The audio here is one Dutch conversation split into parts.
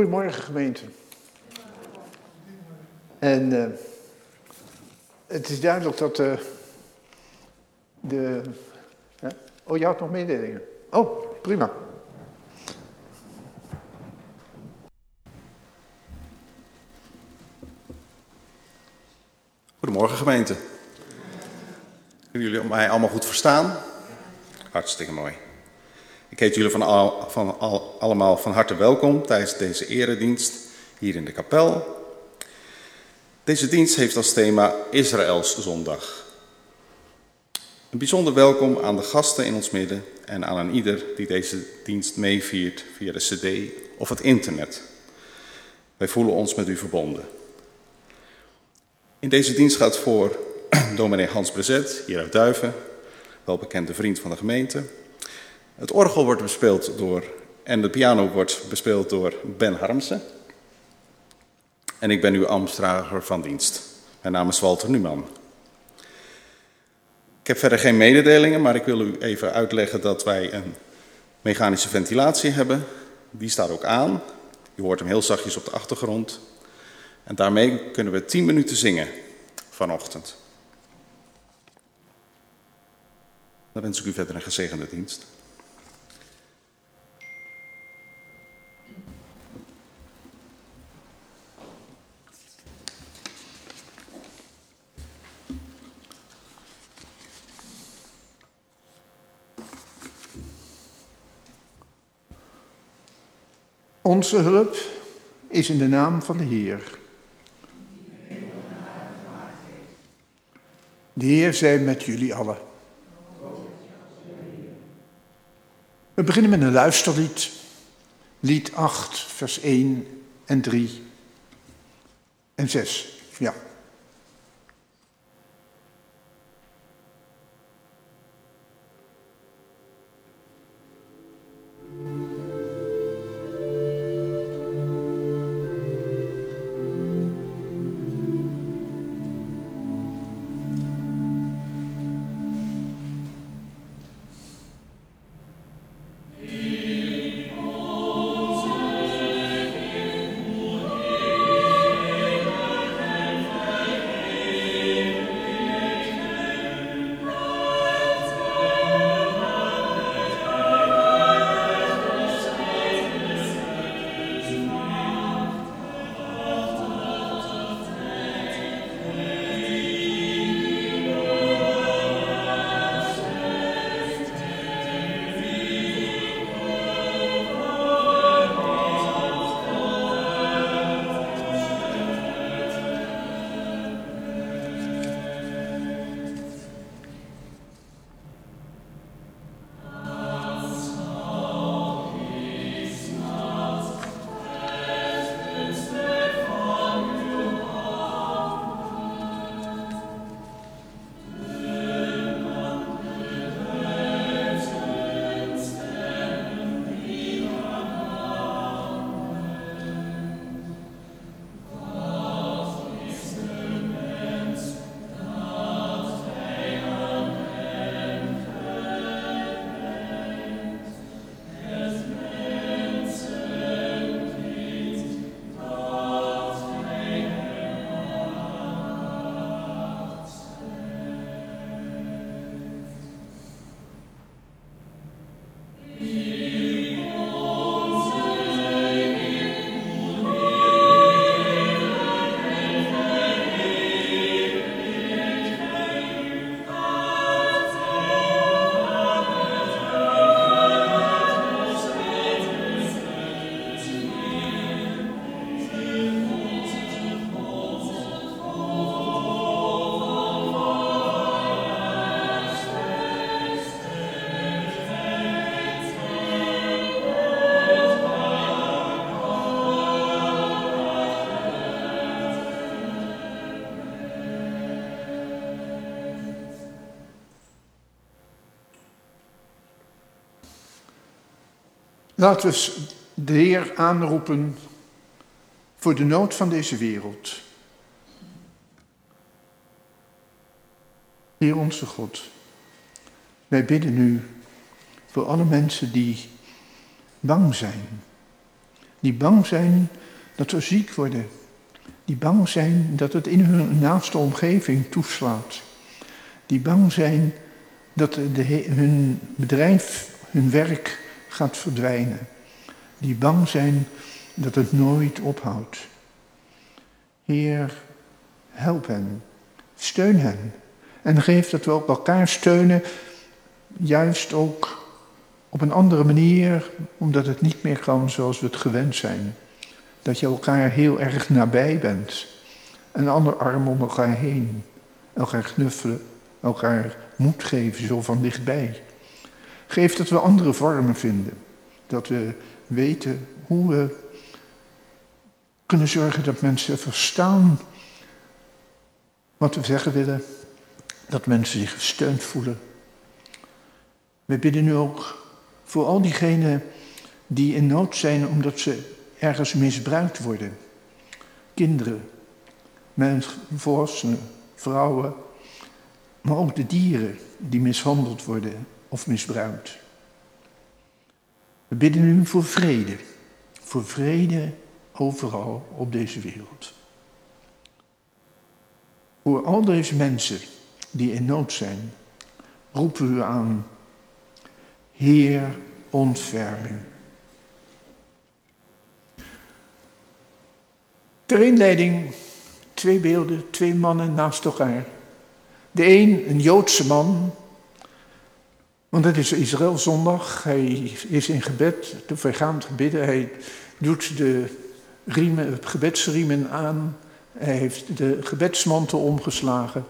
Goedemorgen gemeente. En uh, het is duidelijk dat uh, de... Oh, je had nog mededelingen. Oh, prima. Goedemorgen gemeente. Kunnen jullie mij allemaal goed verstaan? Hartstikke mooi. Ik heet jullie van, van al, allemaal van harte welkom tijdens deze eredienst hier in de kapel. Deze dienst heeft als thema Israëls zondag. Een bijzonder welkom aan de gasten in ons midden en aan een ieder die deze dienst meeviert via de cd of het internet. Wij voelen ons met u verbonden. In deze dienst gaat voor dominee Hans Brezet, hier uit Duiven, welbekende vriend van de gemeente. Het orgel wordt bespeeld door, en de piano wordt bespeeld door Ben Harmsen. En ik ben uw ambtsdrager van dienst. Mijn naam is Walter Numan. Ik heb verder geen mededelingen, maar ik wil u even uitleggen dat wij een mechanische ventilatie hebben. Die staat ook aan. U hoort hem heel zachtjes op de achtergrond. En daarmee kunnen we 10 minuten zingen vanochtend. Dan wens ik u verder een gezegende dienst. Onze hulp is in de naam van de Heer. De Heer zij met jullie allen. We beginnen met een luisterlied. Lied 8, vers 1 en 3 en 6. Ja. Laten we de Heer aanroepen voor de nood van deze wereld. Heer onze God, wij bidden nu voor alle mensen die bang zijn, Die bang zijn dat ze ziek worden. Die bang zijn dat het in hun naaste omgeving toeslaat. Die bang zijn dat de, hun bedrijf, hun werk gaat verdwijnen. Die bang zijn dat het nooit ophoudt. Heer, help hen, steun hen en geef dat we ook elkaar steunen, juist ook op een andere manier, omdat het niet meer kan zoals we het gewend zijn. Dat je elkaar heel erg nabij bent. Een ander arm om elkaar heen. Elkaar knuffelen, elkaar moed geven, zo van dichtbij. Geef dat we andere vormen vinden. Dat we weten hoe we kunnen zorgen dat mensen verstaan wat we zeggen willen. Dat mensen zich gesteund voelen. We bidden nu ook voor al diegenen die in nood zijn omdat ze ergens misbruikt worden. Kinderen, mensen, volwassenen, vrouwen, maar ook de dieren die mishandeld worden of misbruikt. We bidden nu voor vrede, voor vrede overal op deze wereld. Voor al deze mensen die in nood zijn, roepen we u aan, Heer, ontferming. Ter inleiding twee beelden, twee mannen naast elkaar. De een, een Joodse man, want het is Israël zondag. Hij is in gebed, te vergaand bidden. Hij doet de riemen, gebedsriemen aan. Hij heeft de gebedsmantel omgeslagen.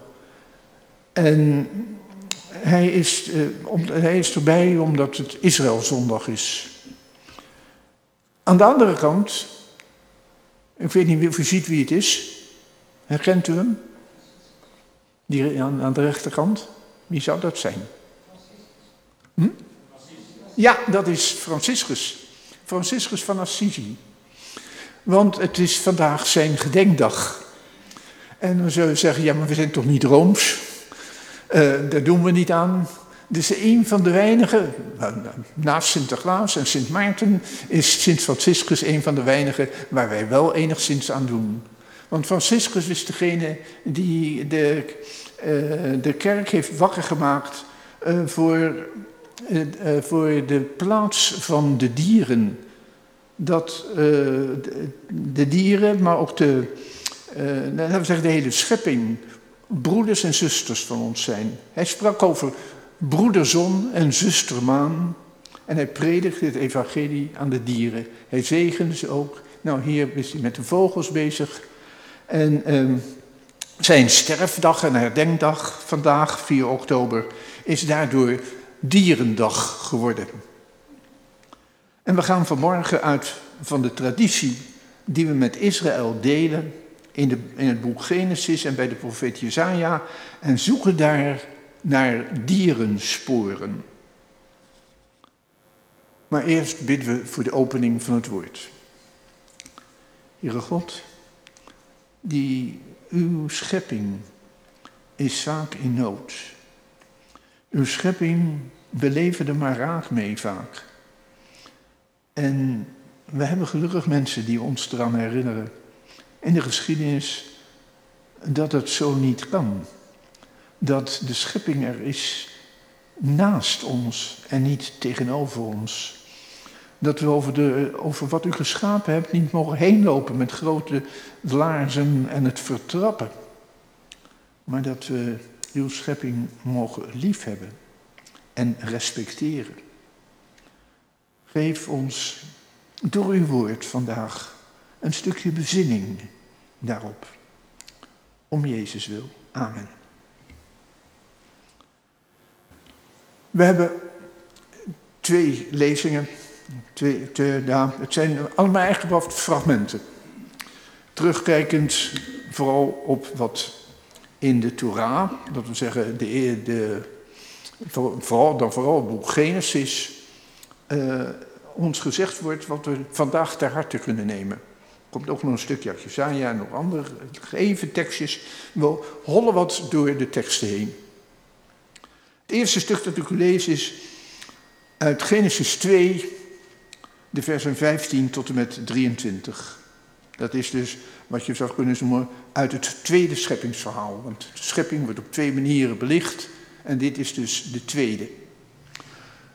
En hij is, eh, hij is erbij omdat het Israëlzondag is. Aan de andere kant, ik weet niet of u ziet wie het is. Herkent u hem? Die aan de rechterkant? Wie zou dat zijn? Hm? Ja, dat is Franciscus. Franciscus van Assisi. Want het is vandaag zijn gedenkdag. En dan zullen we zeggen, ja, maar we zijn toch niet rooms? Uh, daar doen we niet aan. Dus een van de weinigen, naast Sinterklaas en Sint Maarten, is Sint Franciscus een van de weinigen waar wij wel enigszins aan doen. Want Franciscus is degene die de, uh, de kerk heeft wakker gemaakt voor, voor de plaats van de dieren. Dat de, de, dieren, maar ook de, laten we zeggen, de hele schepping broeders en zusters van ons zijn. Hij sprak over broederzon en zustermaan. En hij predikte het evangelie aan de dieren. Hij zegende ze ook. Nou, hier is hij met de vogels bezig. En ehm, zijn sterfdag en herdenkdag vandaag, 4 oktober, is daardoor Dierendag geworden. En we gaan vanmorgen uit van de traditie die we met Israël delen in, de, in het boek Genesis en bij de profeet Jezaja en zoeken daar naar dierensporen. Maar eerst bidden we voor de opening van het woord. Heere God, die uw schepping is vaak in nood. Uw schepping, we leven er maar raak mee vaak. En we hebben gelukkig mensen die ons eraan herinneren in de geschiedenis dat het zo niet kan. Dat de schepping er is naast ons en niet tegenover ons. Dat we over, de, over wat u geschapen hebt niet mogen heenlopen met grote laarzen en het vertrappen. Maar dat we uw schepping mogen liefhebben en respecteren. Geef ons door uw woord vandaag een stukje bezinning daarop. Om Jezus wil. Amen. We hebben twee lezingen. Twee, twee, ja, het zijn allemaal eigenlijk wat fragmenten. Terugkijkend vooral op wat in de Torah, dat we zeggen, de, de, vooral, dan vooral boek Genesis, uh, ons gezegd wordt wat we vandaag ter harte kunnen nemen komt ook nog een stukje uit Jesaja en nog andere gegeven tekstjes. We hollen wat door de teksten heen. Het eerste stuk dat ik u lees is uit Genesis 2, de versen 15 tot en met 23. Dat is dus wat je zou kunnen noemen uit het tweede scheppingsverhaal. Want de schepping wordt op twee manieren belicht en dit is dus de tweede.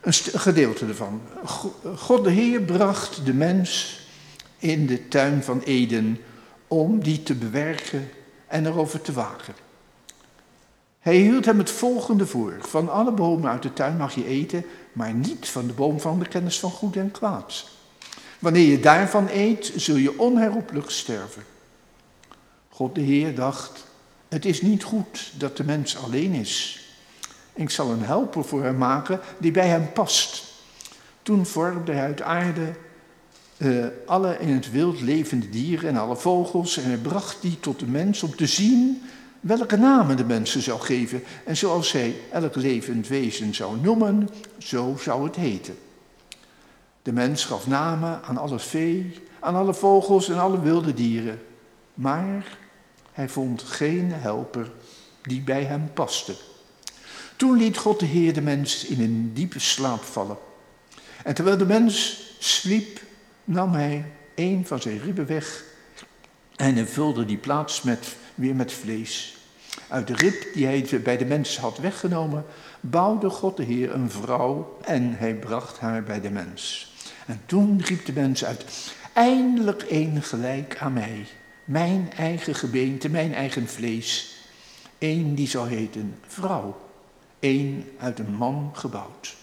Een gedeelte ervan. God de Heer bracht de mens in de tuin van Eden om die te bewerken en erover te waken. Hij hield hem het volgende voor. Van alle bomen uit de tuin mag je eten, maar niet van de boom van de kennis van goed en kwaad. Wanneer je daarvan eet, zul je onherroepelijk sterven. God de Heer dacht, het is niet goed dat de mens alleen is. Ik zal een helper voor hem maken die bij hem past. Toen vormde hij uit aarde uh, alle in het wild levende dieren en alle vogels en hij bracht die tot de mens om te zien welke namen de mensen zou geven. En zoals hij elk levend wezen zou noemen, zo zou het heten. De mens gaf namen aan alle vee, aan alle vogels en alle wilde dieren. Maar hij vond geen helper die bij hem paste. Toen liet God de Heer de mens in een diepe slaap vallen. En terwijl de mens sliep, nam hij een van zijn ribben weg en vulde die plaats met, weer met vlees. Uit de rib die hij bij de mens had weggenomen, bouwde God de Heer een vrouw en hij bracht haar bij de mens. En toen riep de mens uit, eindelijk één gelijk aan mij, mijn eigen gebeente, mijn eigen vlees. Eén die zal heten vrouw, één uit een man gebouwd.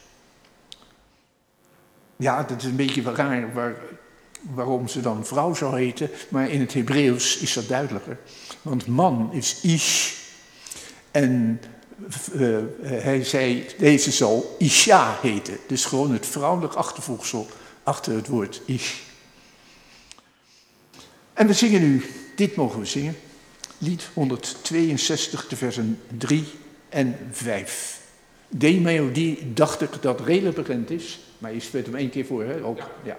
Ja, dat is een beetje raar waar, waarom ze dan vrouw zou heten, maar in het Hebreeuws is dat duidelijker. Want man is ish en uh, hij zei, deze zal Isha heten. Dus gewoon het vrouwelijk achtervoegsel achter het woord Ish. En we zingen nu, dit mogen we zingen, lied 162, de versen 3 en 5. Die melodie dacht ik dat redelijk bekend is, maar je speelt hem één keer voor, hè? Ook, ja.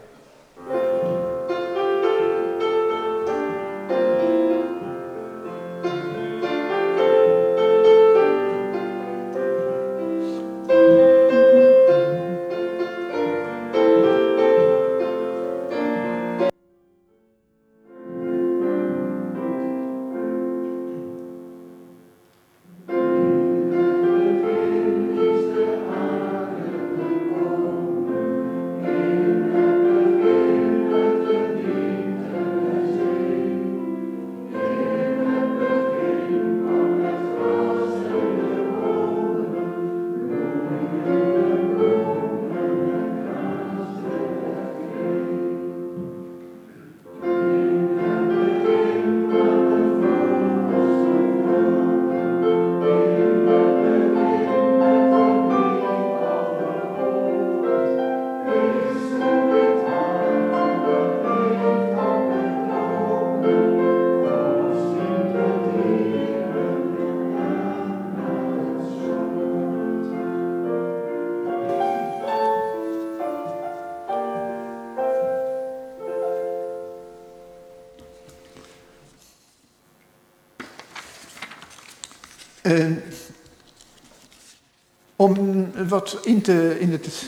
Om wat in, te, in het,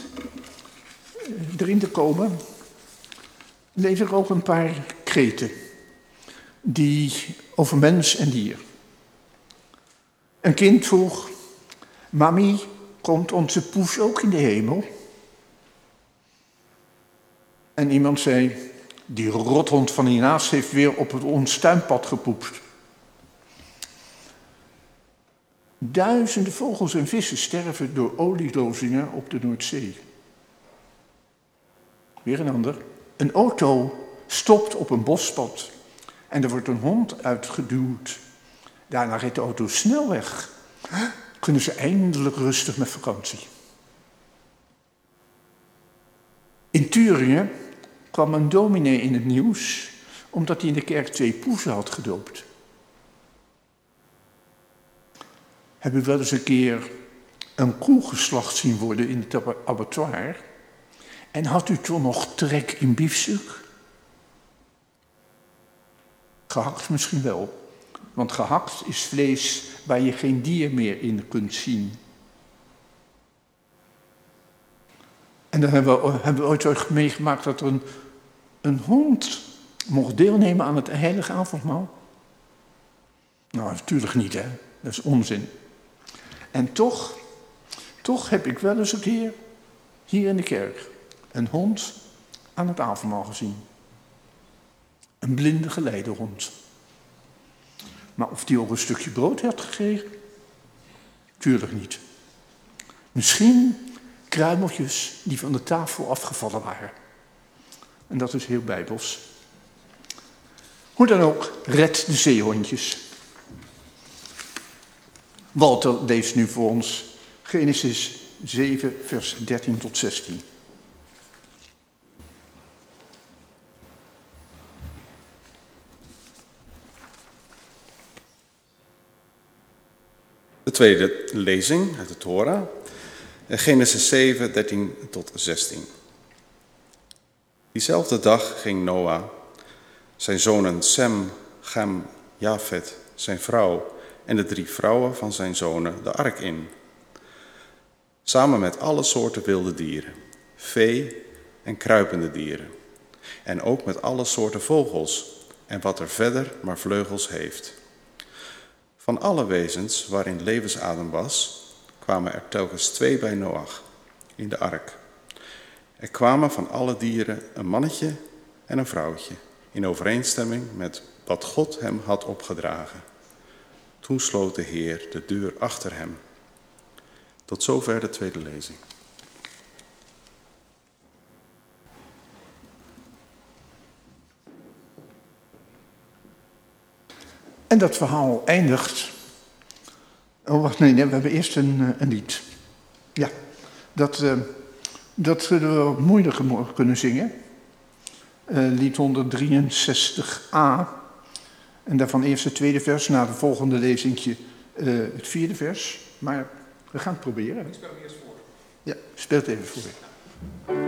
erin te komen, lees ik ook een paar kreten die over mens en dier. Een kind vroeg, mami, komt onze poes ook in de hemel? En iemand zei, die rothond van hiernaast heeft weer op het onstuimpad gepoept. Duizenden vogels en vissen sterven door olielozingen op de Noordzee. Weer een ander. Een auto stopt op een bospad en er wordt een hond uitgeduwd. Daarna rijdt de auto snel weg. Kunnen ze eindelijk rustig met vakantie. In Turingen kwam een dominee in het nieuws omdat hij in de kerk twee poezen had gedoopt. Heb u wel eens een keer een koe geslacht zien worden in het abattoir? En had u toen nog trek in biefstuk? Gehakt misschien wel. Want gehakt is vlees waar je geen dier meer in kunt zien. En dan hebben we, hebben we ooit meegemaakt dat er een, een hond mocht deelnemen aan het heilige avondmaal. Nou, natuurlijk niet, hè. Dat is onzin. En toch, toch heb ik wel eens een keer hier in de kerk een hond aan het avondmaal gezien. Een blinde geleidehond. Maar of die ook een stukje brood had gekregen? Tuurlijk niet. Misschien kruimeltjes die van de tafel afgevallen waren. En dat is heel bijbels. Hoe dan ook, red de zeehondjes. Walter leest nu voor ons Genesis 7, vers 13 tot 16. De tweede lezing uit de Torah, Genesis 7, 13 tot 16. Diezelfde dag ging Noah, zijn zonen Sem, Gem, Jafet, zijn vrouw en de drie vrouwen van zijn zonen de ark in. Samen met alle soorten wilde dieren, vee en kruipende dieren. En ook met alle soorten vogels en wat er verder maar vleugels heeft. Van alle wezens waarin levensadem was, kwamen er telkens twee bij Noach in de ark. Er kwamen van alle dieren een mannetje en een vrouwtje, in overeenstemming met wat God hem had opgedragen. Toen sloot de Heer de deur achter hem. Tot zover de tweede lezing. En dat verhaal eindigt. Oh, wacht, nee, nee we hebben eerst een, eh, een lied. Ja, dat, uh, dat zullen we moeilijker kunnen zingen. Uh, lied 163a. En daarvan eerst het tweede vers, na de volgende lezingje uh, het vierde vers. Maar we gaan het proberen. Ik speel eerst voor. Ja, speel het even voor.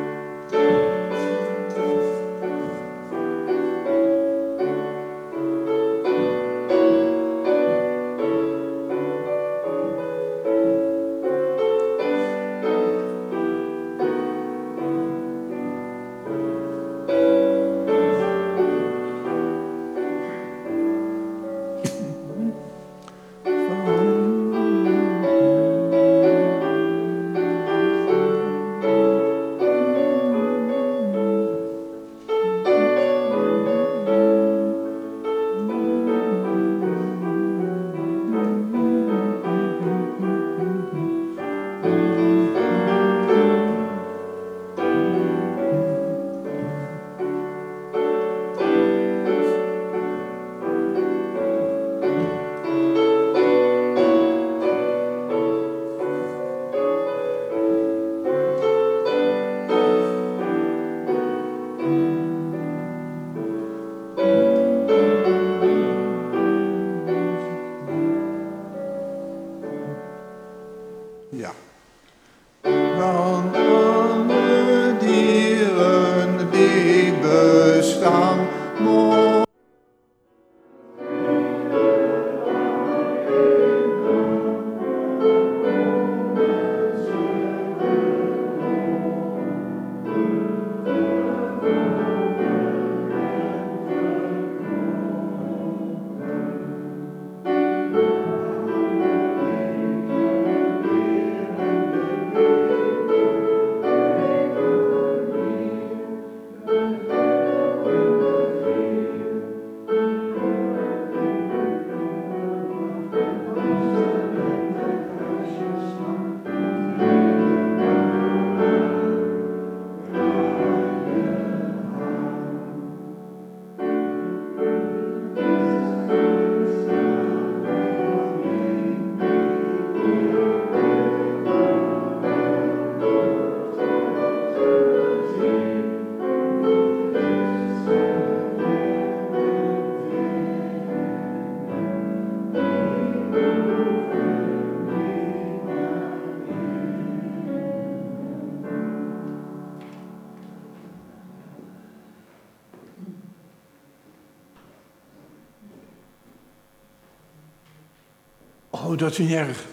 Oh, dat is niet erg.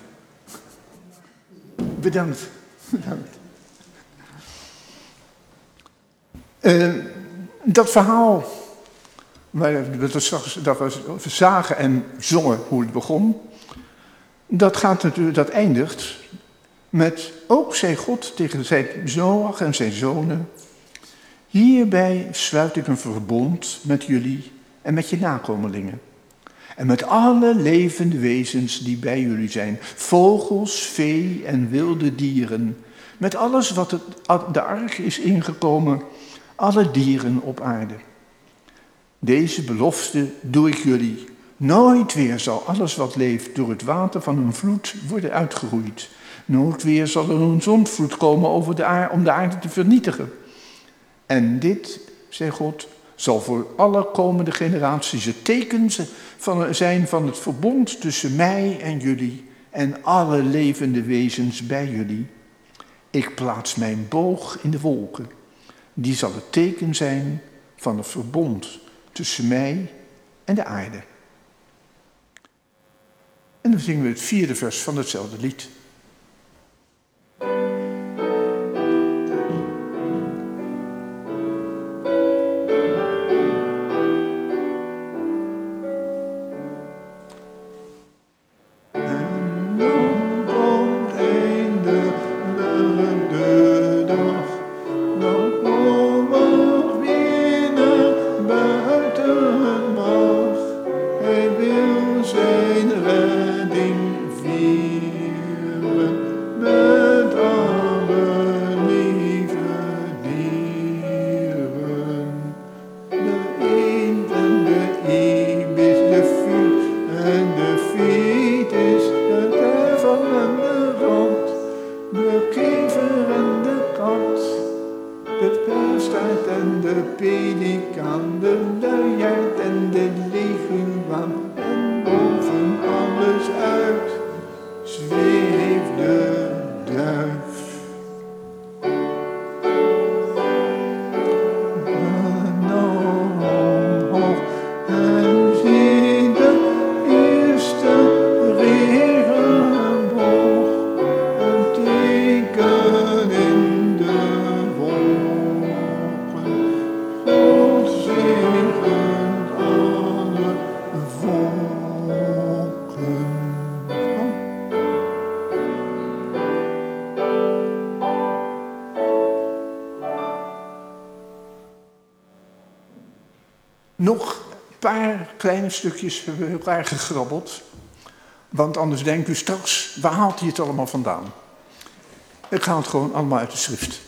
Bedankt. Bedankt. Uh, dat verhaal, dat we, straks, dat we zagen en zongen hoe het begon, dat, gaat natuurlijk, dat eindigt met, ook zei God tegen zijn Zoach en zijn zonen, hierbij sluit ik een verbond met jullie en met je nakomelingen. En met alle levende wezens die bij jullie zijn, vogels, vee en wilde dieren, met alles wat het, de ark is ingekomen, alle dieren op aarde. Deze belofte doe ik jullie. Nooit weer zal alles wat leeft door het water van een vloed worden uitgeroeid. Nooit weer zal er een zondvloed komen over de aarde, om de aarde te vernietigen. En dit, zei God, zal voor alle komende generaties het teken zijn van het verbond tussen mij en jullie en alle levende wezens bij jullie. Ik plaats mijn boog in de wolken. Die zal het teken zijn van het verbond tussen mij en de aarde. En dan zingen we het vierde vers van hetzelfde lied. Stukjes hebben we elkaar gegrabbeld. Want anders denkt u straks, waar haalt hij het allemaal vandaan? Ik ga het gewoon allemaal uit de schrift.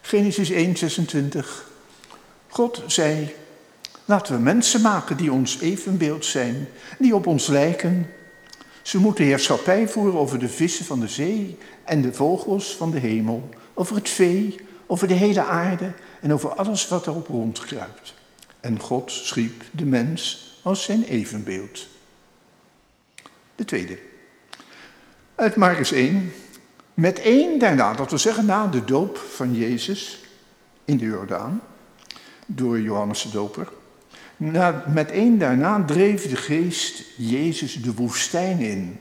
Genesis 1, 26. God zei, laten we mensen maken die ons evenbeeld zijn, die op ons lijken. Ze moeten heerschappij voeren over de vissen van de zee en de vogels van de hemel, over het vee, over de hele aarde en over alles wat erop rondkruipt. En God schiep de mens als zijn evenbeeld. De tweede. Uit Marcus 1. Met één daarna, dat wil zeggen na de doop van Jezus in de Jordaan, door Johannes de Doper. Na, met één daarna dreef de geest Jezus de woestijn in.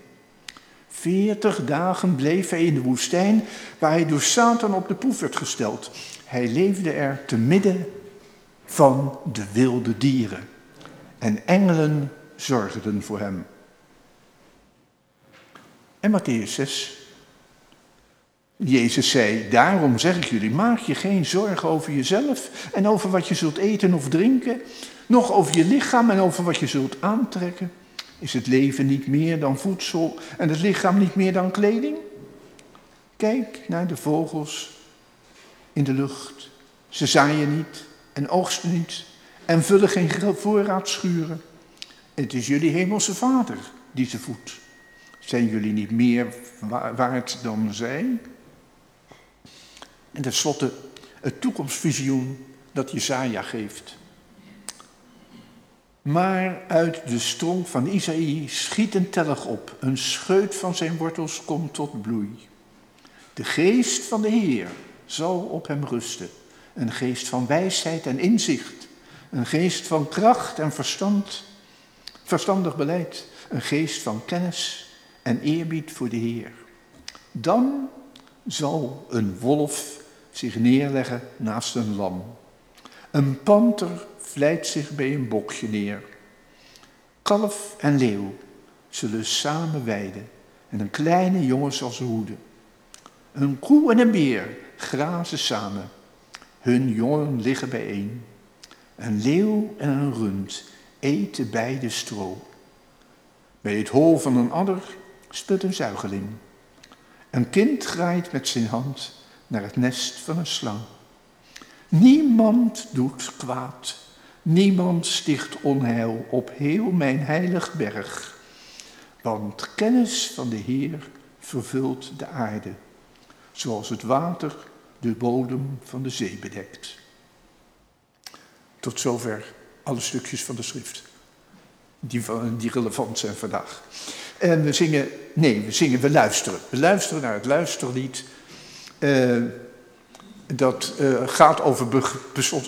Veertig dagen bleef hij in de woestijn, waar hij door Satan op de proef werd gesteld. Hij leefde er te midden van de wilde dieren en engelen zorgden voor hem. En Matthäus 6. Jezus zei, daarom zeg ik jullie, maak je geen zorgen over jezelf en over wat je zult eten of drinken, nog over je lichaam en over wat je zult aantrekken. Is het leven niet meer dan voedsel en het lichaam niet meer dan kleding? Kijk naar de vogels in de lucht. Ze zaaien niet en oogsten niet en vullen geen voorraadschuren. Het is jullie hemelse vader die ze voedt. Zijn jullie niet meer waard dan zij? En tenslotte het toekomstvisioen dat Jezaja geeft. Maar uit de stronk van Isaïe schiet een tellig op. Een scheut van zijn wortels komt tot bloei. De geest van de Heer zal op hem rusten. Een geest van wijsheid en inzicht een geest van kracht en verstand, verstandig beleid. Een geest van kennis en eerbied voor de Heer. Dan zal een wolf zich neerleggen naast een lam. Een panter vlijt zich bij een bokje neer. Kalf en leeuw zullen samen weiden en een kleine jongen zal ze hoeden. Een koe en een beer grazen samen. Hun jongen liggen bijeen. Een leeuw en een rund eten beide stro. Bij het hol van een adder speelt een zuigeling. Een kind graait met zijn hand naar het nest van een slang. Niemand doet kwaad, niemand sticht onheil op heel mijn heilig berg. Want kennis van de Heer vervult de aarde, zoals het water de bodem van de zee bedekt. Tot zover alle stukjes van de schrift die, die relevant zijn vandaag. En we zingen, nee, we zingen, we luisteren. We luisteren naar het luisterlied. Uh, dat uh, gaat over,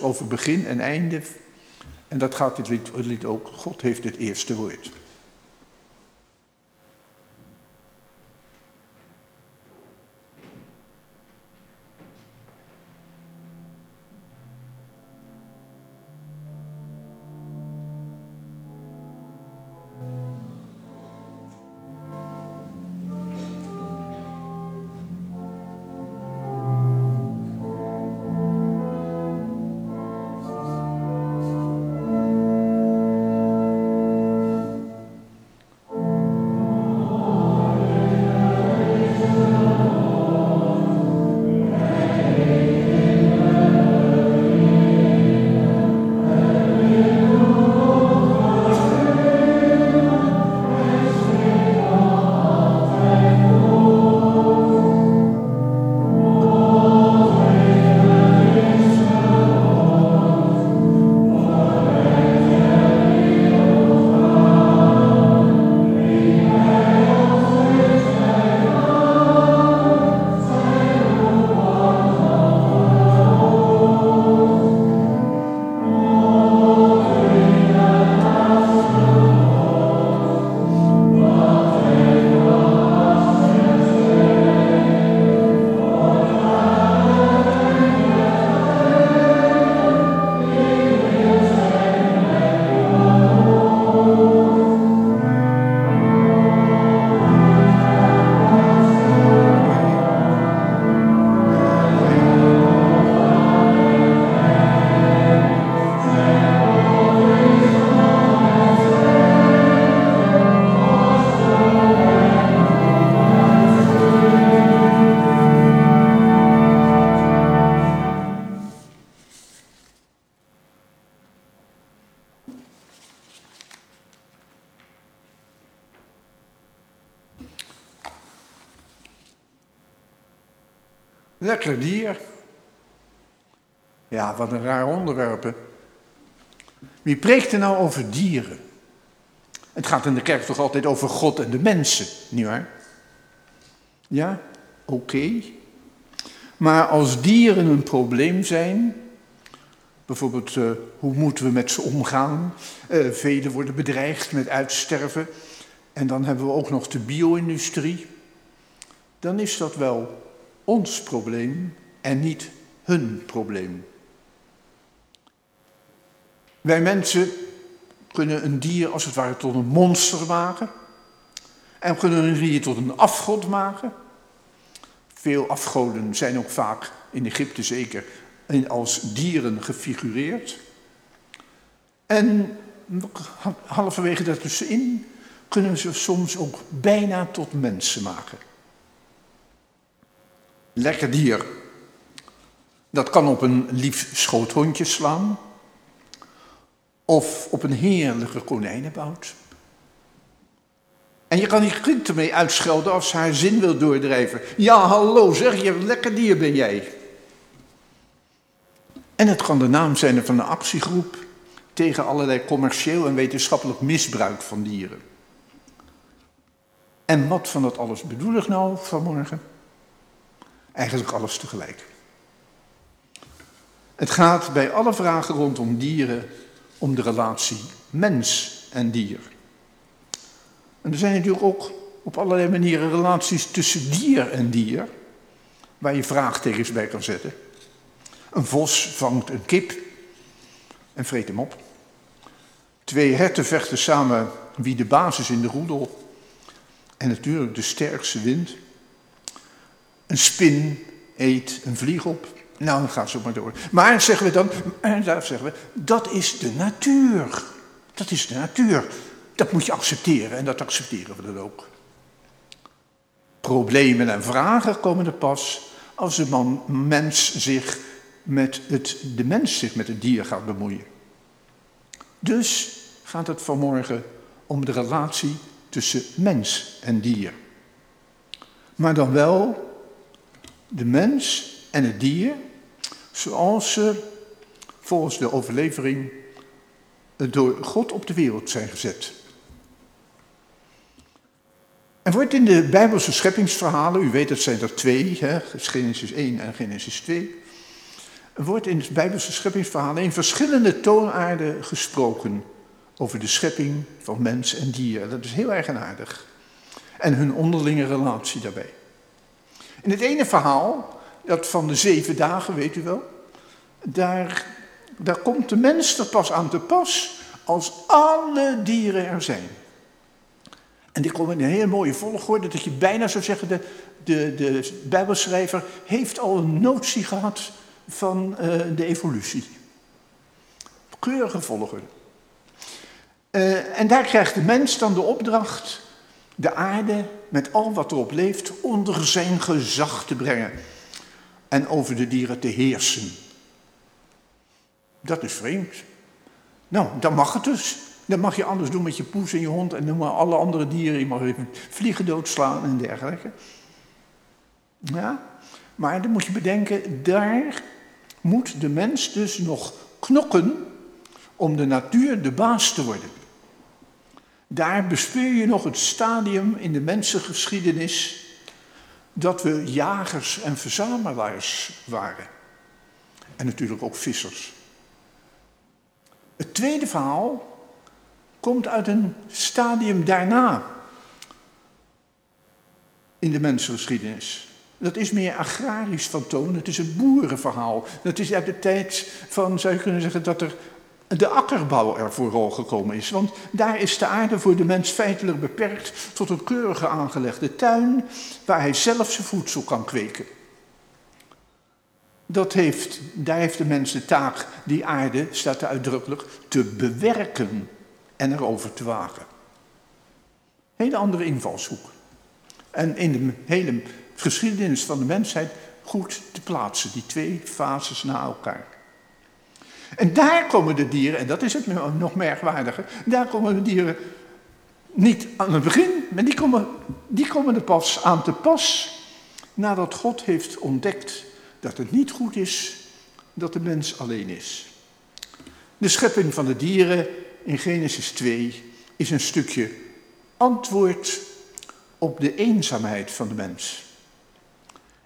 over begin en einde. En dat gaat dit lied, lied ook. God heeft het eerste woord. Lekker dier. Ja, wat een raar onderwerp. Wie preekt er nou over dieren? Het gaat in de kerk toch altijd over God en de mensen, nietwaar? Ja, oké. Maar als dieren een probleem zijn, bijvoorbeeld uh, hoe moeten we met ze omgaan? Uh, velen worden bedreigd met uitsterven. En dan hebben we ook nog de bio-industrie. Dan is dat wel ons probleem en niet hun probleem. Wij mensen kunnen een dier als het ware tot een monster maken. En kunnen een dier tot een afgod maken. Veel afgoden zijn ook vaak in Egypte zeker als dieren gefigureerd. En halverwege daartussenin kunnen ze soms ook bijna tot mensen maken lekker dier. Dat kan op een lief schoothondje slaan. Of op een heerlijke konijnenbout. En je kan die kind ermee uitschelden als ze haar zin wil doordrijven. Ja, hallo zeg, je lekker dier ben jij. En het kan de naam zijn van een actiegroep tegen allerlei commercieel en wetenschappelijk misbruik van dieren. En wat van dat alles bedoel ik nou vanmorgen? Eigenlijk alles tegelijk. Het gaat bij alle vragen rondom dieren om de relatie mens en dier. En er zijn natuurlijk ook op allerlei manieren relaties tussen dier en dier, waar je vraagtekens bij kan zetten. Een vos vangt een kip en vreet hem op. Twee herten vechten samen wie de basis in de roedel. En natuurlijk de sterkste wint. Een spin eet een vlieg op. Nou, dan gaat zo maar door. Maar zeggen we dan, en daar zeggen we, dat is de natuur. Dat is de natuur. Dat moet je accepteren en dat accepteren we dan ook. Problemen en vragen komen er pas als de man, mens zich met het, de mens zich met het dier gaat bemoeien. Dus gaat het vanmorgen om de relatie tussen mens en dier. Maar dan wel de mens en het dier zoals ze volgens de overlevering door God op de wereld zijn gezet. Er wordt in de Bijbelse scheppingsverhalen, u weet het zijn er twee, hè, Genesis 1 en Genesis 2, er wordt in de Bijbelse scheppingsverhalen in verschillende toonaarden gesproken over de schepping van mens en dier. Dat is heel eigenaardig. En hun onderlinge relatie daarbij. In het ene verhaal, dat van de zeven dagen, weet u wel, daar, daar komt de mens er pas aan te pas als alle dieren er zijn. En die komen in een hele mooie volgorde, dat je bijna zou zeggen, de, de, de Bijbelschrijver heeft al een notie gehad van uh, de evolutie. Keurige volgorde. Uh, en daar krijgt de mens dan de opdracht de aarde met al wat erop leeft onder zijn gezag te brengen en over de dieren te heersen. Dat is vreemd. Nou, dan mag het dus. Dan mag je anders doen met je poes en je hond en noem maar alle andere dieren. Je mag even vliegen doodslaan en dergelijke. Ja, maar dan moet je bedenken, daar moet de mens dus nog knokken om de natuur de baas te worden. Daar bespeur je nog het stadium in de mensengeschiedenis dat we jagers en verzamelaars waren. En natuurlijk ook vissers. Het tweede verhaal komt uit een stadium daarna in de mensengeschiedenis. Dat is meer agrarisch van toon, het is een boerenverhaal. Dat is uit de tijd van, zou je kunnen zeggen, dat er de akkerbouw er vooral gekomen is. Want daar is de aarde voor de mens feitelijk beperkt tot een keurige aangelegde tuin waar hij zelf zijn voedsel kan kweken. Dat heeft, daar heeft de mens de taak, die aarde, staat er uitdrukkelijk, te bewerken en erover te wagen. Hele andere invalshoek. En in de hele geschiedenis van de mensheid goed te plaatsen, die twee fases na elkaar. En daar komen de dieren, en dat is het nog merkwaardiger, daar komen de dieren niet aan het begin, maar die komen, die komen er pas aan te pas nadat God heeft ontdekt dat het niet goed is dat de mens alleen is. De schepping van de dieren in Genesis 2 is een stukje antwoord op de eenzaamheid van de mens.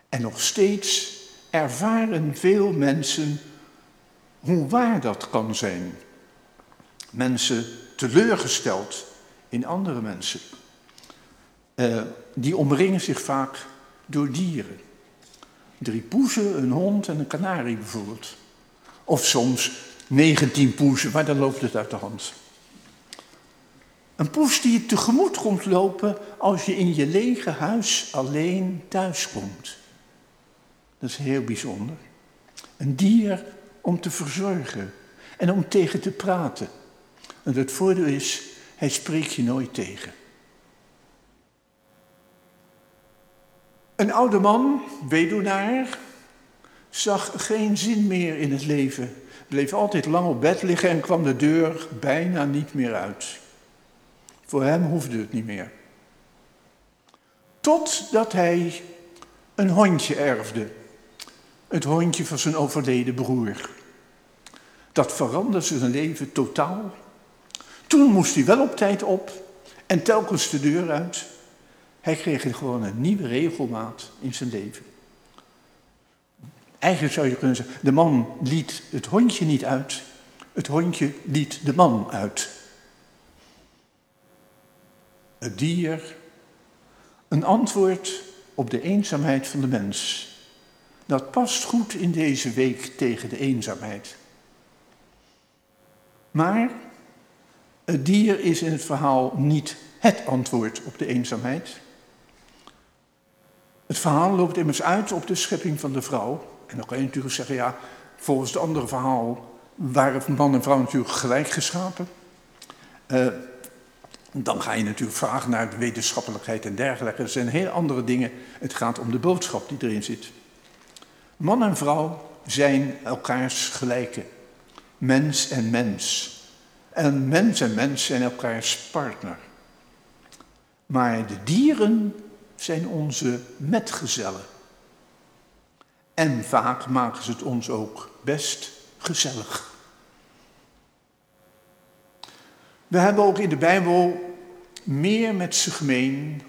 En nog steeds ervaren veel mensen hoe waar dat kan zijn. Mensen teleurgesteld in andere mensen. Uh, die omringen zich vaak door dieren. Drie poezen, een hond en een kanarie bijvoorbeeld. Of soms 19 poezen, maar dan loopt het uit de hand. Een poes die je tegemoet komt lopen als je in je lege huis alleen thuiskomt. Dat is heel bijzonder. Een dier om te verzorgen en om tegen te praten. En het voordeel is, hij spreekt je nooit tegen. Een oude man, weduwnaar, zag geen zin meer in het leven. Bleef altijd lang op bed liggen en kwam de deur bijna niet meer uit. Voor hem hoefde het niet meer. Totdat hij een hondje erfde. Het hondje van zijn overleden broer. Dat veranderde zijn leven totaal. Toen moest hij wel op tijd op en telkens de deur uit. Hij kreeg gewoon een nieuwe regelmaat in zijn leven. Eigenlijk zou je kunnen zeggen, de man liet het hondje niet uit, het hondje liet de man uit. Het dier, een antwoord op de eenzaamheid van de mens. Dat past goed in deze week tegen de eenzaamheid. Maar het dier is in het verhaal niet het antwoord op de eenzaamheid. Het verhaal loopt immers uit op de schepping van de vrouw. En dan kan je natuurlijk zeggen, ja, volgens het andere verhaal waren man en vrouw natuurlijk gelijk geschapen. Uh, dan ga je natuurlijk vragen naar de wetenschappelijkheid en dergelijke. Dat zijn heel andere dingen. Het gaat om de boodschap die erin zit. Man en vrouw zijn elkaars gelijke. Mens en mens. En mens en mens zijn elkaars partner. Maar de dieren zijn onze metgezellen. En vaak maken ze het ons ook best gezellig. We hebben ook in de Bijbel meer met ze gemeen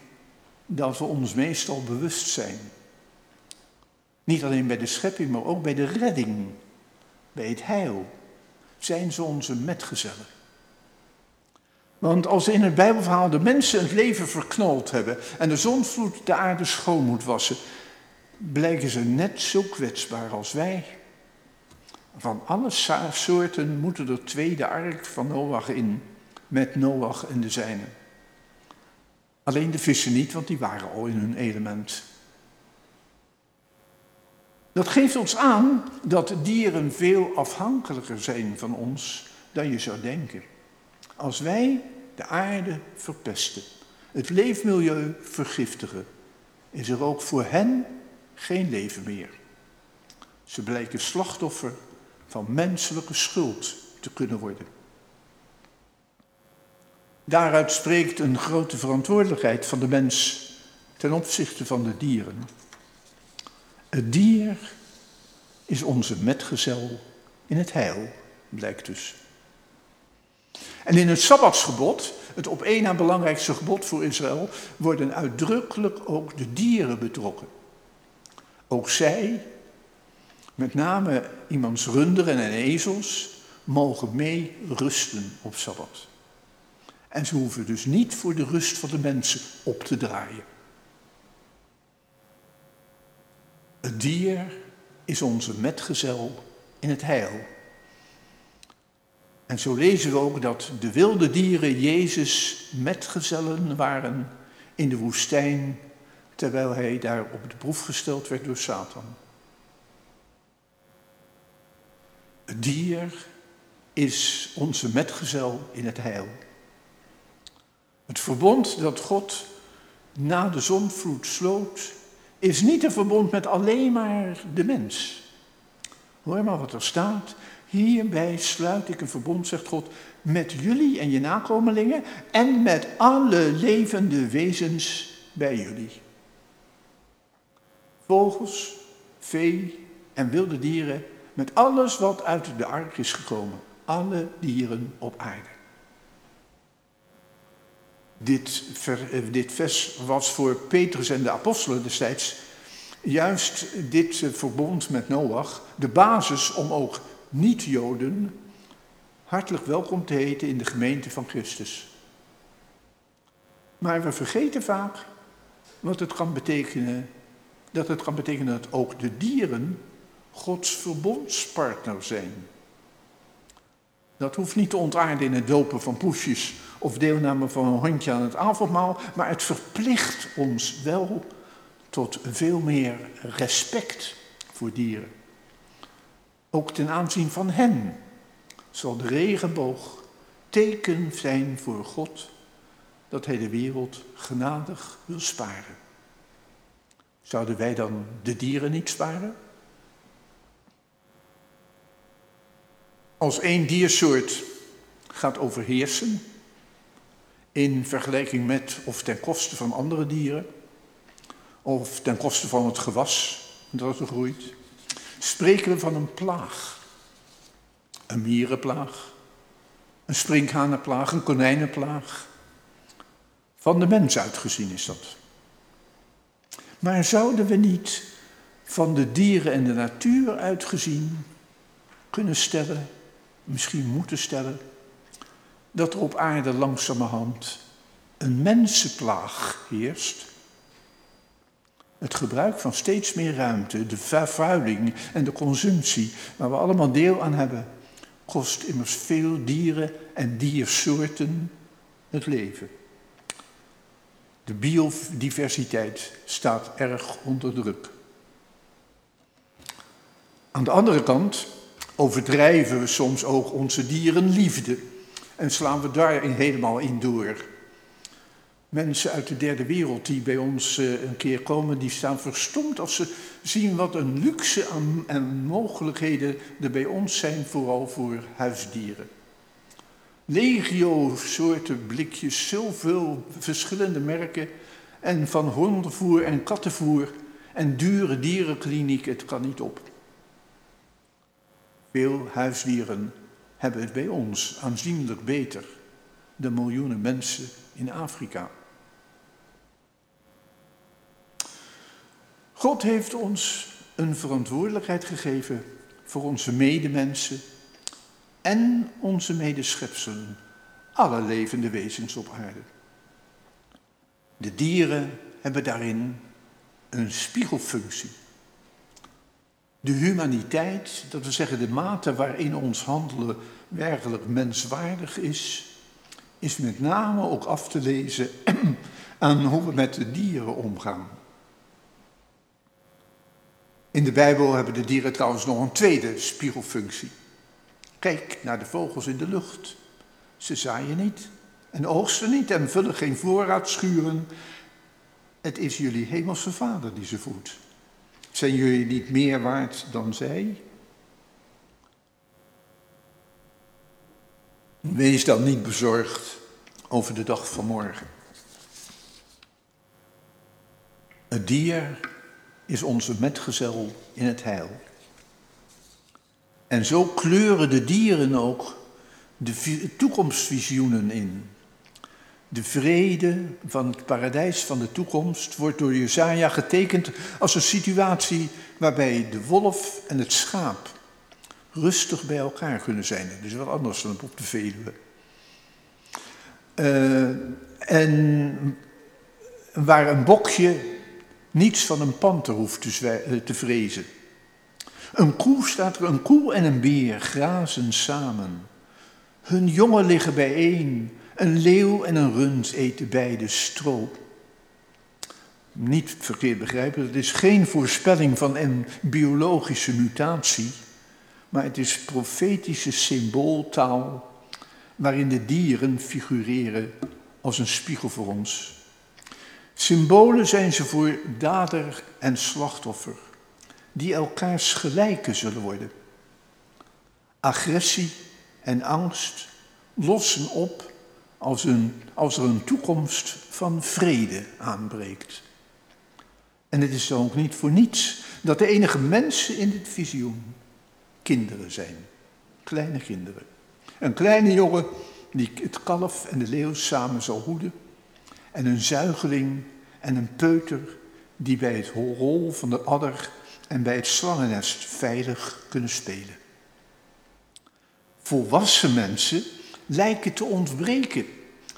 dan we ons meestal bewust zijn. Niet alleen bij de schepping, maar ook bij de redding, bij het heil, zijn ze onze metgezellen. Want als in het Bijbelverhaal de mensen het leven verknald hebben en de zonvloed de aarde schoon moet wassen, blijken ze net zo kwetsbaar als wij. Van alle soorten moeten er twee de ark van Noach in met Noach en de zijnen. Alleen de vissen niet, want die waren al in hun element. Dat geeft ons aan dat dieren veel afhankelijker zijn van ons dan je zou denken. Als wij de aarde verpesten, het leefmilieu vergiftigen, is er ook voor hen geen leven meer. Ze blijken slachtoffer van menselijke schuld te kunnen worden. Daaruit spreekt een grote verantwoordelijkheid van de mens ten opzichte van de dieren. Het dier is onze metgezel in het heil, blijkt dus. En in het Sabbatsgebod, het op één na belangrijkste gebod voor Israël, worden uitdrukkelijk ook de dieren betrokken. Ook zij, met name iemands runderen en ezels, mogen mee rusten op Sabbat. En ze hoeven dus niet voor de rust van de mensen op te draaien. Het dier is onze metgezel in het heil. En zo lezen we ook dat de wilde dieren Jezus metgezellen waren in de woestijn, terwijl hij daar op de proef gesteld werd door Satan. Het dier is onze metgezel in het heil. Het verbond dat God na de zonvloed sloot, is niet een verbond met alleen maar de mens. Hoor maar wat er staat. Hierbij sluit ik een verbond, zegt God, met jullie en je nakomelingen en met alle levende wezens bij jullie. Vogels, vee en wilde dieren, met alles wat uit de ark is gekomen. Alle dieren op aarde. Dit, eh, dit vers was voor Petrus en de apostelen destijds juist dit eh, verbond met Noach de basis om ook niet-Joden hartelijk welkom te heten in de gemeente van Christus. Maar we vergeten vaak wat het kan betekenen, dat het kan betekenen dat ook de dieren Gods verbondspartner zijn. Dat hoeft niet te ontaarden in het dopen van poesjes of deelname van een hondje aan het avondmaal, maar het verplicht ons wel tot veel meer respect voor dieren. Ook ten aanzien van hen zal de regenboog teken zijn voor God dat Hij de wereld genadig wil sparen. Zouden wij dan de dieren niet sparen? Als één diersoort gaat overheersen, in vergelijking met of ten koste van andere dieren, of ten koste van het gewas dat er groeit, spreken we van een plaag. Een mierenplaag, een sprinkhanenplaag, een konijnenplaag. Van de mens uitgezien is dat. Maar zouden we niet van de dieren en de natuur uitgezien kunnen stellen, misschien moeten stellen, dat er op aarde langzamerhand een mensenplaag heerst. Het gebruik van steeds meer ruimte, de vervuiling en de consumptie, waar we allemaal deel aan hebben, kost immers veel dieren en diersoorten het leven. De biodiversiteit staat erg onder druk. Aan de andere kant overdrijven we soms ook onze dierenliefde en slaan we daarin helemaal in door. Mensen uit de derde wereld die bij ons eh, een keer komen, die staan verstomd als ze zien wat een luxe en mogelijkheden er bij ons zijn, vooral voor huisdieren. Legio soorten blikjes, zoveel verschillende merken en van hondenvoer en kattenvoer en dure dierenkliniek, het kan niet op. Veel huisdieren hebben het bij ons aanzienlijk beter dan miljoenen mensen in Afrika. God heeft ons een verantwoordelijkheid gegeven voor onze medemensen en onze medeschepselen, alle levende wezens op aarde. De dieren hebben daarin een spiegelfunctie. De humaniteit, dat we zeggen de mate waarin ons handelen werkelijk menswaardig is, is met name ook af te lezen aan hoe we met de dieren omgaan. In de Bijbel hebben de dieren trouwens nog een tweede spiegelfunctie. Kijk naar de vogels in de lucht. Ze zaaien niet en oogsten niet en vullen geen voorraadschuren. Het is jullie hemelse vader die ze voedt. Zijn jullie niet meer waard dan zij? Wees dan niet bezorgd over de dag van morgen. Het dier is onze metgezel in het heil. En zo kleuren de dieren ook de toekomstvisioenen in. De vrede van het paradijs van de toekomst wordt door Jesaja getekend als een situatie waarbij de wolf en het schaap rustig bij elkaar kunnen zijn. Dat is wat anders dan op de Veluwe. Uh, en waar een bokje niets van een panter hoeft te, eh, te vrezen. Een koe staat er, een koe en een beer grazen samen. Hun jongen liggen bijeen. Een leeuw en een rund eten beide stro. Niet verkeerd begrijpen, het is geen voorspelling van een biologische mutatie, maar het is profetische symbooltaal waarin de dieren figureren als een spiegel voor ons. Symbolen zijn ze voor dader en slachtoffer, die elkaars gelijken zullen worden. Agressie en angst lossen op als, als er een toekomst van vrede aanbreekt. En het is dan ook niet voor niets dat de enige mensen in dit visioen kinderen zijn. Kleine kinderen. Een kleine jongen die het kalf en de leeuw samen zal hoeden en een zuigeling en een peuter die bij het rol van de adder en bij het slangennest veilig kunnen spelen. Volwassen mensen lijken te ontbreken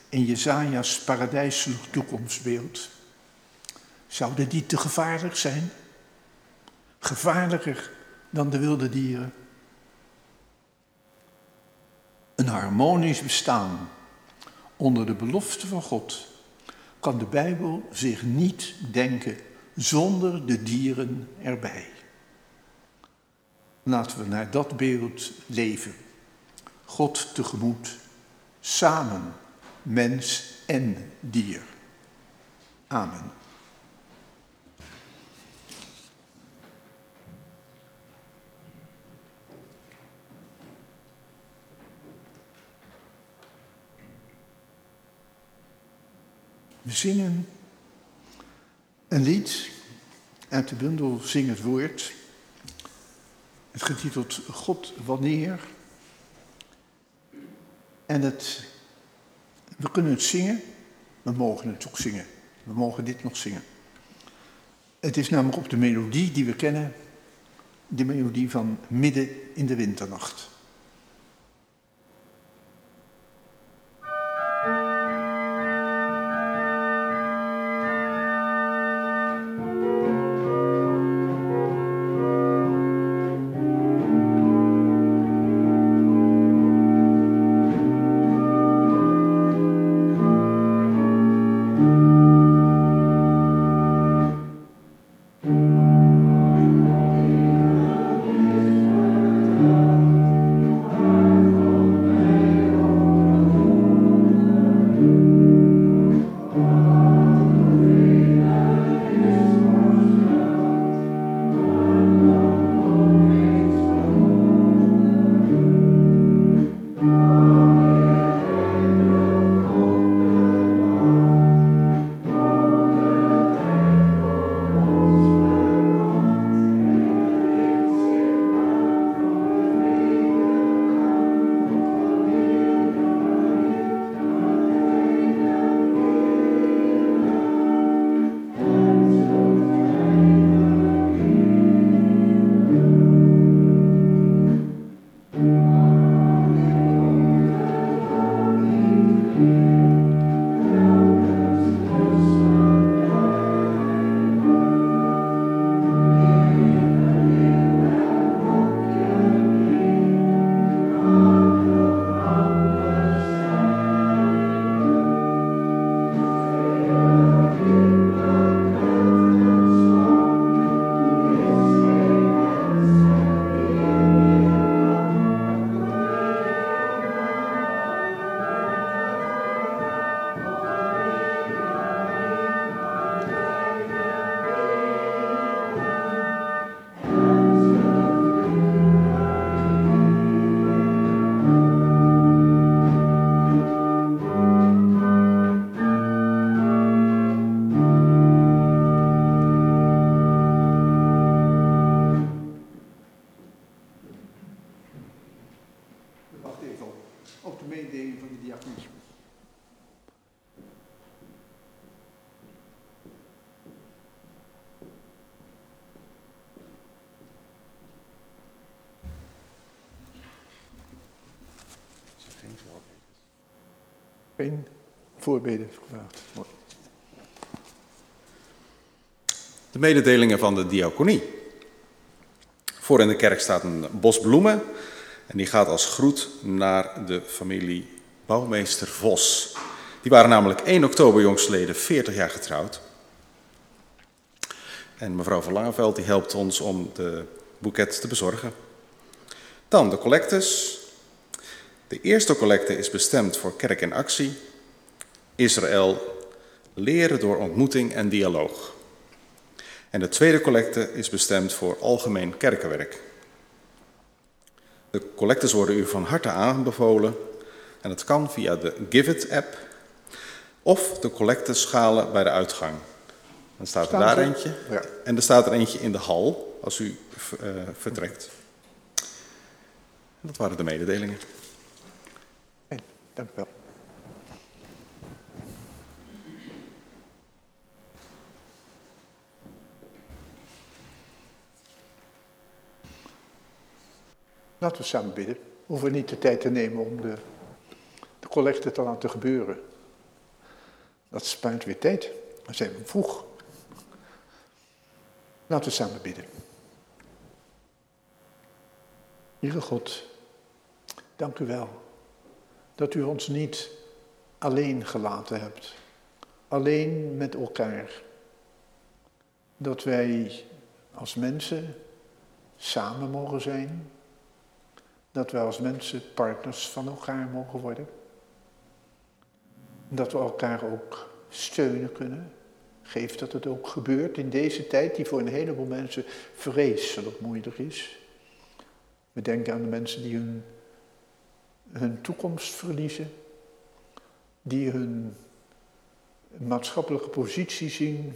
in Jezaja's paradijselijk toekomstbeeld. Zouden die te gevaarlijk zijn? Gevaarlijker dan de wilde dieren? Een harmonisch bestaan onder de belofte van God kan de Bijbel zich niet denken zonder de dieren erbij. Laten we naar dat beeld leven. God tegemoet, samen, mens en dier. Amen. We zingen een lied uit de bundel Zing het Woord. Het getiteld God wanneer. En het, we kunnen het zingen, we mogen het ook zingen. We mogen dit nog zingen. Het is namelijk op de melodie die we kennen, de melodie van Midden in de Winternacht. Voorbeden. De mededelingen van de diaconie. Voor in de kerk staat een bos bloemen en die gaat als groet naar de familie bouwmeester Vos. Die waren namelijk 1 oktober jongstleden 40 jaar getrouwd. En mevrouw van Langeveld die helpt ons om de boeket te bezorgen. Dan de collectes. De eerste collecte is bestemd voor kerk in actie. Israël, leren door ontmoeting en dialoog. En de tweede collecte is bestemd voor algemeen kerkenwerk. De collectes worden u van harte aanbevolen en het kan via de Giveit-app of de collecteschalen bij de uitgang. Dan staat er daar eentje ja. en er staat er eentje in de hal als u uh, vertrekt. Dat waren de mededelingen. Dank u wel. Laten we samen bidden. We hoeven niet de tijd te nemen om de, de collecte te laten gebeuren. Dat spuit weer tijd. Dan zijn we vroeg. Laten we samen bidden. Heere God, dank u wel dat u ons niet alleen gelaten hebt. Alleen met elkaar. Dat wij als mensen samen mogen zijn dat we als mensen partners van elkaar mogen worden. Dat we elkaar ook steunen kunnen. Geef dat het ook gebeurt in deze tijd die voor een heleboel mensen vreselijk moeilijk is. We denken aan de mensen die hun, hun toekomst verliezen. Die hun maatschappelijke positie zien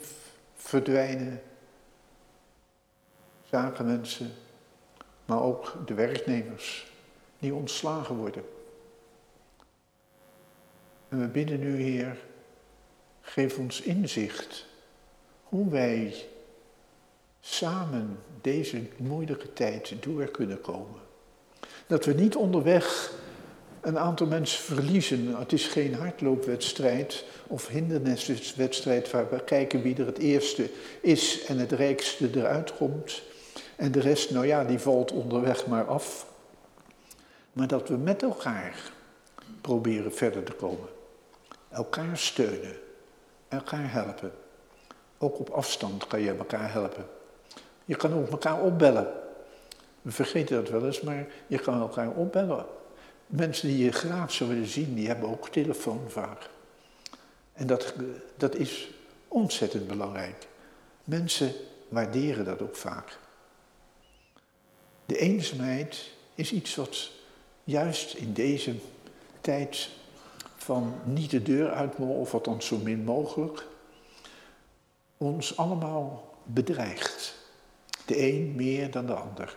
verdwijnen. Zakenmensen, maar ook de werknemers die ontslagen worden. En we bidden nu, Heer, geef ons inzicht hoe wij samen deze moeilijke tijd door kunnen komen. Dat we niet onderweg een aantal mensen verliezen. Het is geen hardloopwedstrijd of hinderniswedstrijd waar we kijken wie er het eerste is en het rijkste eruit komt. En de rest, nou ja, die valt onderweg maar af maar dat we met elkaar proberen verder te komen. Elkaar steunen, elkaar helpen. Ook op afstand kan je elkaar helpen. Je kan ook elkaar opbellen. We vergeten dat wel eens, maar je kan elkaar opbellen. Mensen die je graag zullen zien, die hebben ook telefoon vaak. En dat, dat is ontzettend belangrijk. Mensen waarderen dat ook vaak. De eenzaamheid is iets wat juist in deze tijd van niet de deur uit of dan zo min mogelijk, ons allemaal bedreigt. De een meer dan de ander.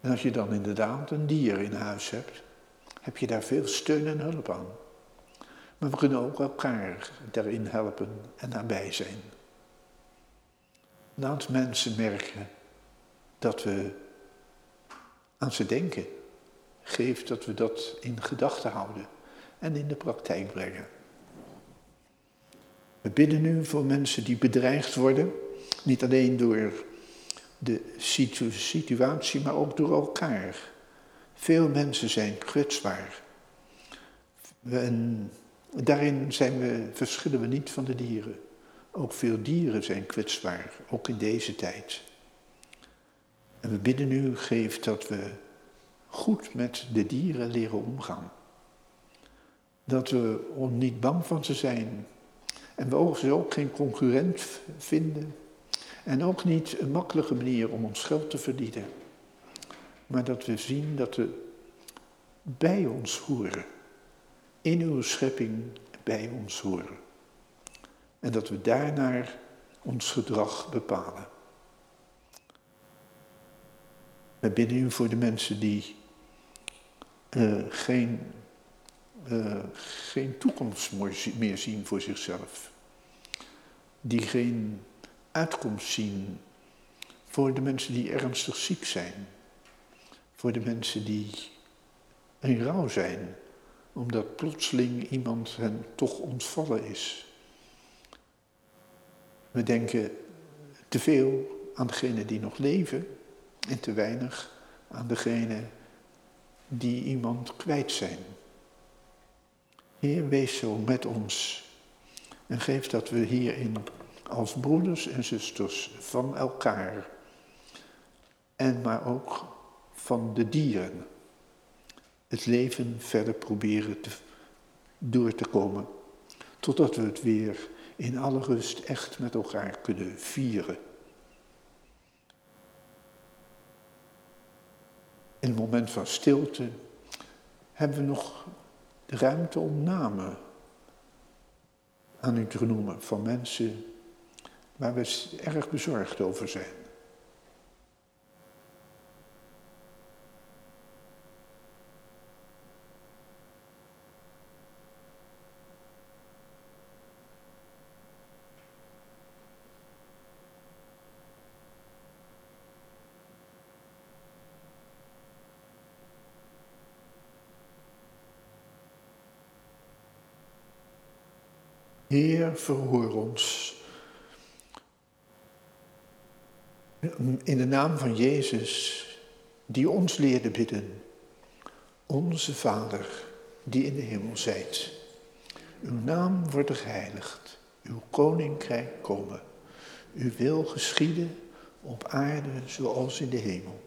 En als je dan inderdaad een dier in huis hebt, heb je daar veel steun en hulp aan. Maar we kunnen ook elkaar daarin helpen en nabij zijn. Laat mensen merken dat we aan ze denken geeft dat we dat in gedachten houden en in de praktijk brengen. We bidden nu voor mensen die bedreigd worden, niet alleen door de situatie, maar ook door elkaar. Veel mensen zijn kwetsbaar. En daarin zijn we, verschillen we niet van de dieren. Ook veel dieren zijn kwetsbaar, ook in deze tijd. En we bidden nu, geef dat we goed met de dieren leren omgaan. Dat we niet bang van ze zijn. En we ze ook geen concurrent vinden. En ook niet een makkelijke manier om ons geld te verdienen. Maar dat we zien dat ze bij ons horen. In uw schepping bij ons horen. En dat we daarnaar ons gedrag bepalen. We bidden u voor de mensen die uh, geen, uh, geen toekomst meer zien voor zichzelf. Die geen uitkomst zien voor de mensen die ernstig ziek zijn. Voor de mensen die in rouw zijn, omdat plotseling iemand hen toch ontvallen is. We denken te veel aan degenen die nog leven en te weinig aan degenen die iemand kwijt zijn. Heer, wees zo met ons en geef dat we hierin als broeders en zusters van elkaar en maar ook van de dieren het leven verder proberen te, door te komen, totdat we het weer in alle rust echt met elkaar kunnen vieren. In het moment van stilte hebben we nog de ruimte om namen aan u te noemen van mensen waar we erg bezorgd over zijn. Heer, verhoor ons. In de naam van Jezus, die ons leerde bidden. Onze Vader, die in de hemel zijt. Uw naam wordt geheiligd, uw koninkrijk komen. Uw wil geschieden op aarde zoals in de hemel.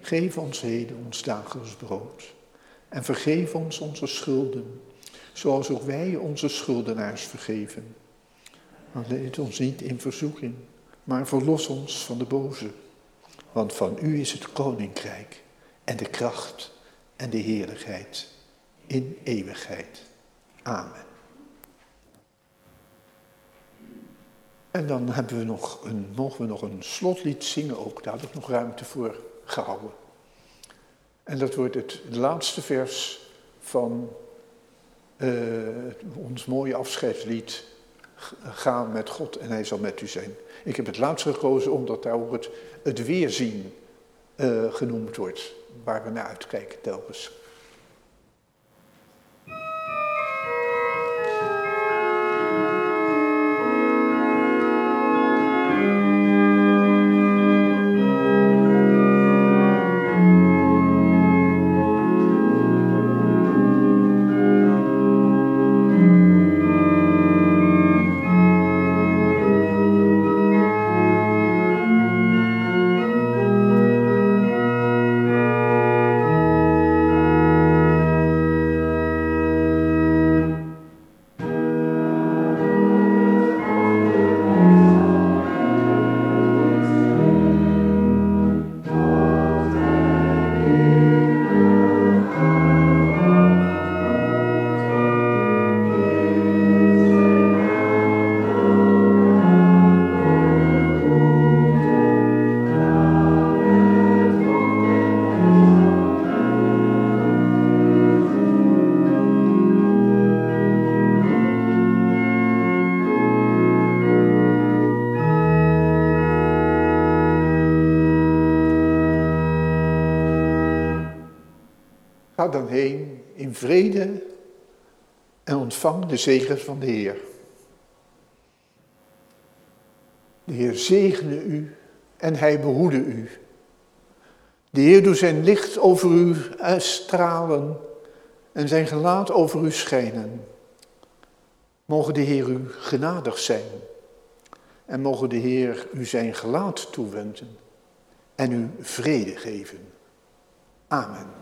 Geef ons heden ons dagelijks brood. En vergeef ons onze schulden zoals ook wij onze schuldenaars vergeven. Maar leid ons niet in verzoeking, maar verlos ons van de boze. Want van u is het koninkrijk en de kracht en de heerlijkheid in eeuwigheid. Amen. En dan hebben we nog een, mogen we nog een slotlied zingen ook. Daar heb ik nog ruimte voor gehouden. En dat wordt het laatste vers van uh, ons mooie afscheidslied Ga met God en hij zal met u zijn. Ik heb het laatst gekozen omdat daar ook het, het weerzien uh, genoemd wordt, waar we naar uitkijken telkens. Dan heen in vrede en ontvang de zegen van de Heer. De Heer zegene u en hij behoede u. De Heer doet zijn licht over u stralen en zijn gelaat over u schijnen. Mogen de Heer u genadig zijn en mogen de Heer u zijn gelaat toewenden en u vrede geven. Amen.